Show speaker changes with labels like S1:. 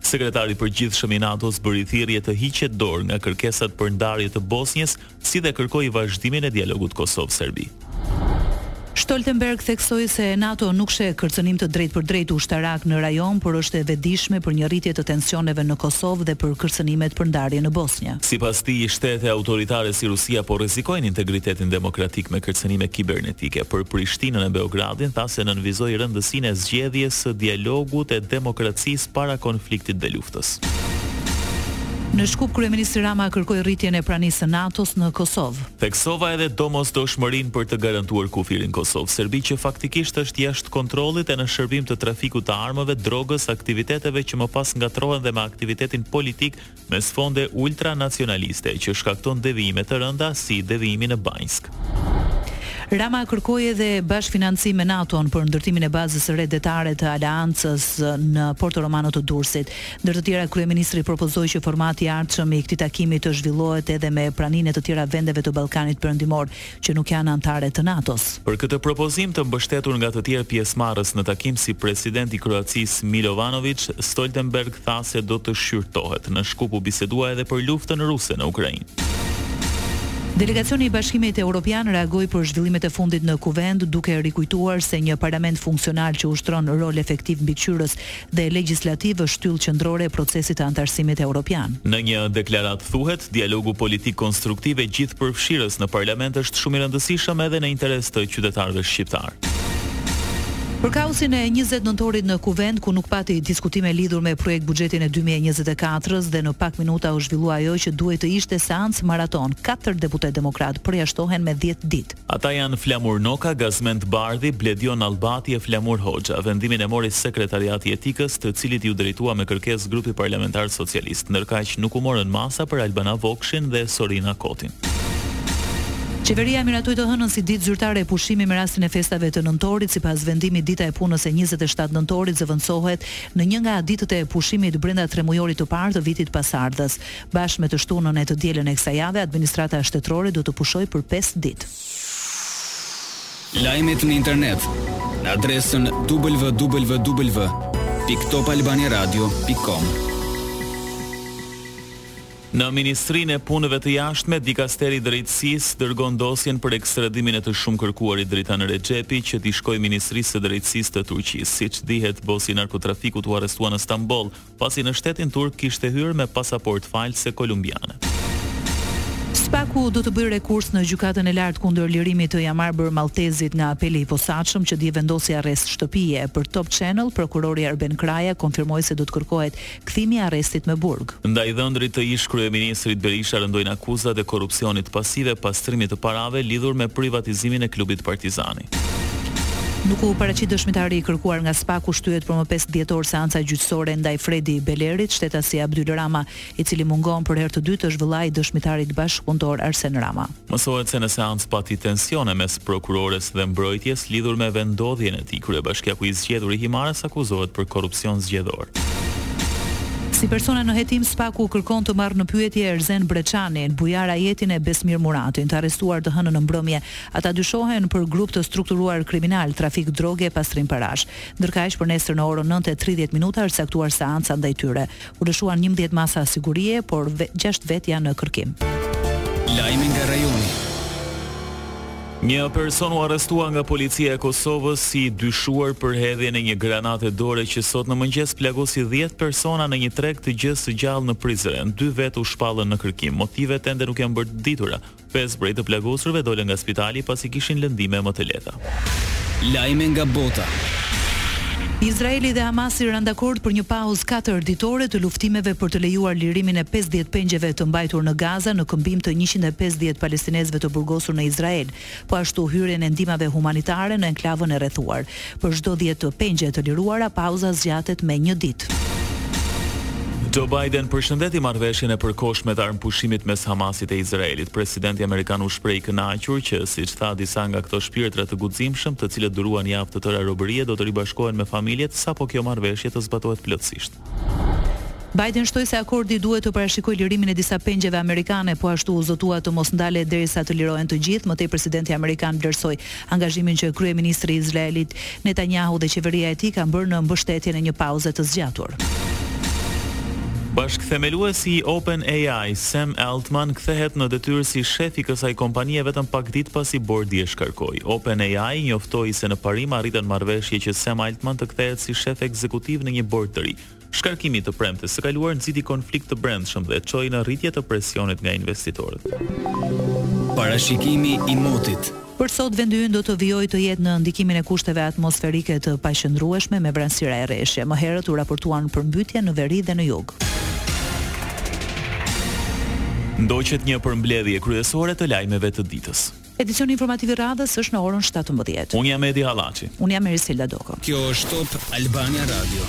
S1: Sekretari i Përgjithshëm i NATO-s bëri thirrje të hiqet dorë nga kërkesat për ndarje të Bosnjës, si dhe kërkoi vazhdimin e dialogut Kosovë-Serbi.
S2: Stoltenberg theksoi se NATO nuk sheh kërcënim të drejtpërdrejtë ushtarak në rajon, por është e vetëdijshme për një rritje të tensioneve në Kosovë dhe për kërcënimet për ndarje në Bosnjë.
S1: Sipas tij, shtete autoritare si Rusia po rrezikojnë integritetin demokratik me kërcënime kibernetike. Për Prishtinën e Beogradin tha se nënvizoi rëndësinë e zgjedhjes së dialogut e demokracisë para konfliktit dhe luftës.
S2: Në Shkup kryeministri Rama kërkoi rritjen e pranisë së NATO-s në Kosovë.
S1: Theksova edhe domosdoshmërinë për të garantuar kufirin Kosovë-Serbi që faktikisht është jashtë kontrollit e në shërbim të trafikut të armëve, drogës, aktiviteteve që më pas ngatrohen dhe me aktivitetin politik me sfonde ultranacionaliste që shkakton devijime të rënda si devijimi në Banjskë.
S2: Rama kërkoi edhe bashkëfinancim me NATO-n për ndërtimin e bazës së re detare të Aleancës në Porto Romano të Durrësit. Ndër të tjera, kryeministri propozoi që formati i ardhshëm i këtij takimi të zhvillohet edhe me praninë e të tjera vendeve të Ballkanit Perëndimor, që nuk janë anëtare të NATO-s.
S1: Për këtë propozim të mbështetur nga të tjerë pjesëmarrës në takim si presidenti i Kroacisë Milovanoviç, Stoltenberg tha se do të shqyrtohet. Në Shkup u bisedua edhe për luftën ruse në Ukrainë.
S2: Delegacioni i Bashkimit Europian reagoi për zhvillimet e fundit në Kuvend, duke rikujtuar se një parlament funksional që ushtron rol efektiv mbikëqyrës dhe legjislativ është shtyllë qendrore e procesit të anëtarësimit europian.
S1: Në një deklaratë thuhet, Dialogu politik konstruktiv e gjithëpërfshirës në Parlament është shumë i rëndësishëm edhe në interes të qytetarëve shqiptarë.
S2: Për kaosin e njëzet nëntorit në Kuvend, ku nuk pati diskutime lidhur me projektbuxhetin e dy mijë e njëzet e katër-s dhe në pak minuta u zhvillua ajo që duhej të ishte seancë maraton, katër deputetë demokratë përjashtohen me dhjetë ditë.
S1: Ata janë Flamur Noka, Gazment Bardhi, Bledion Nallbati e Flamur Hoxha. Vendimin e mori Sekretariati i Etikës, të cilit iu drejtua me kërkesë Grupi Parlamentar Socialist. Ndërkaq, nuk u morën masa për Albana Vokshin dhe Sorina Kotin.
S2: Qeveria miratoi të hënën si ditë zyrtare pushimi me rastin e festave të nëntorit. Sipas vendimit, dita e punës e njëzet e shtatë nëntorit zëvendësohet në një nga ditët e pushimit brenda tremujorit të parë të vitit pasardhës. Bashkë me të shtunën e të dielën e kësaj jave, administrata shtetërore do të pushojë për pesë ditë.
S3: Lajmet në internet në adresën www.topalbaniaradio.com.
S1: Në Ministrinë e Punëve të Jashtme, Dikasteri i Drejtësisë dërgon dosjen për ekstradimin e të shumëkërkuarit Dritan Rexhepi që t'i shkojë Ministrisë së Drejtësisë të Turqisë. Siç dihet, bosi i narkotrafikut u arrestua në Stamboll, pasi në shtetin turk kishte hyrë me pasaportë false kolumbiane.
S2: Spaku do të bëjë rekurs në Gjykatën e Lartë kundër lirimit të Jamarbër Malltezit nga apeli i posaçëm që dje vendosi arrest shtëpie. Për Top Channel, prokurori Arben Kraja konfirmoi se do të kërkohet kthimi i arrestit me burg.
S1: Ndaj dhëndrit të ish-kryeministrit Berisha rëndojnë akuzat e korrupsionit pasiv e pastrimit të parave lidhur me privatizimin e klubit Partizani.
S2: Nuk u paraqit dëshmitari i kërkuar nga Spaku, shtyhet për më pesë dhjetor seanca gjyqësore ndaj Fredi Belerit, shtetasi Abdyl Rama, i cili mungon për herë të dytë është vëllai i dëshmitarit bashkëpunëtor Arsen Rama.
S1: Mësohet se në seancë pati tensione mes prokurores dhe mbrojtjes lidhur me vendndodhjen e tij, kryebashkiaku i zgjedhur i Himarës akuzohet për korrupsion zgjedhor.
S2: Si persona në hetim spak-u kërkon të marrë në pyetje Erzen Breçanin, Bujar Ajetin e Besmir Muratin, të arrestuar të hënën në mbrëmje, Ata dyshohen për grup të strukturuar kriminal, trafik droge e pastrim parash. Ndërkaq, për nesër në orën nëntë e tridhjetë minuta është caktuar seanca ndaj tyre. U lëshuan njëmbëdhjetë masa sigurie, por gjashtë vetë janë në kërkim.
S3: Lajme nga rajoni.
S1: Një person u arrestua nga Policia e Kosovës si i dyshuar për hedhjen e një granate dore që sot në mëngjes plagosi dhjetë persona në një treg të gjë së gjallë në Prizren. Dy vetë u shpallën në kërkim. Motivet ende nuk janë bërë të ditura. Pesë prej të plagosurve dolën nga spitali pasi kishin lëndime më të lehta.
S3: Lajme nga bota.
S2: Izraeli dhe Hamasi ranë dakord për një pauzë katër ditore të luftimeve për të lejuar lirimin e pesëdhjetë pengjeve të mbajtur në Gaza në këmbim të njëqind e pesëdhjetë palestinezëve të burgosur në Izrael, po ashtu hyrjen e ndihmave humanitare në enklavën e rrethuar. Për çdo dhjetë pengje të liruara, pauza zgjatet me një ditë.
S1: Joe Biden përshëndeti marrëveshjen e përkohshme të armëpushimit mes Hamasit e Izraelit. Presidenti amerikan u shpreh i kënaqur që, siç tha, disa nga këto shpirtra të guximshëm, të cilët duruan javë të tëra robërie, do të ribashkohen me familjet sapo kjo marrëveshje të zbatohet plotësisht.
S2: Biden shtoi se akordi duhet të parashikojë lirimin e disa pengjeve amerikane, po ashtu u zotua të mos ndalet derisa të lirohen të gjithë. Më tej presidenti amerikan vlerësoi angazhimin që kryeministri i Izraelit, Netanyahu dhe qeveria e tij kanë bërë në mbështetjen e një pauze të zgjatur.
S1: Bashkëthemeluesi i OpenAI, Sam Altman kthehet në detyrë si shef i kësaj kompanie vetëm pak ditë pasi bordi e shkarkoi. OpenAI njoftoi se në parim arritën marrëveshje që Sam Altman të kthehet si shef ekzekutiv në një bord të ri. Shkarkimi i së premtes së kaluar nxiti konflikt të brendshëm dhe çoi në rritje të presionit nga investitorët.
S3: Parashikimi i motit.
S2: Për sot vendi ynë do të vijojë të jetë në ndikimin e kushteve atmosferike të paqëndrueshme me vranësira e reshje. Më herët u raportuan përmbytje në veri dhe në jug.
S1: Ndoqët një përmbledhje kryesore të lajmeve të ditës.
S2: Edicioni informativ i radhës është në orën shtatëmbëdhjetë.
S1: Unë jam Edi Hallaçi.
S2: Unë jam Erisela Doko.
S3: Kjo është Top Albania Radio.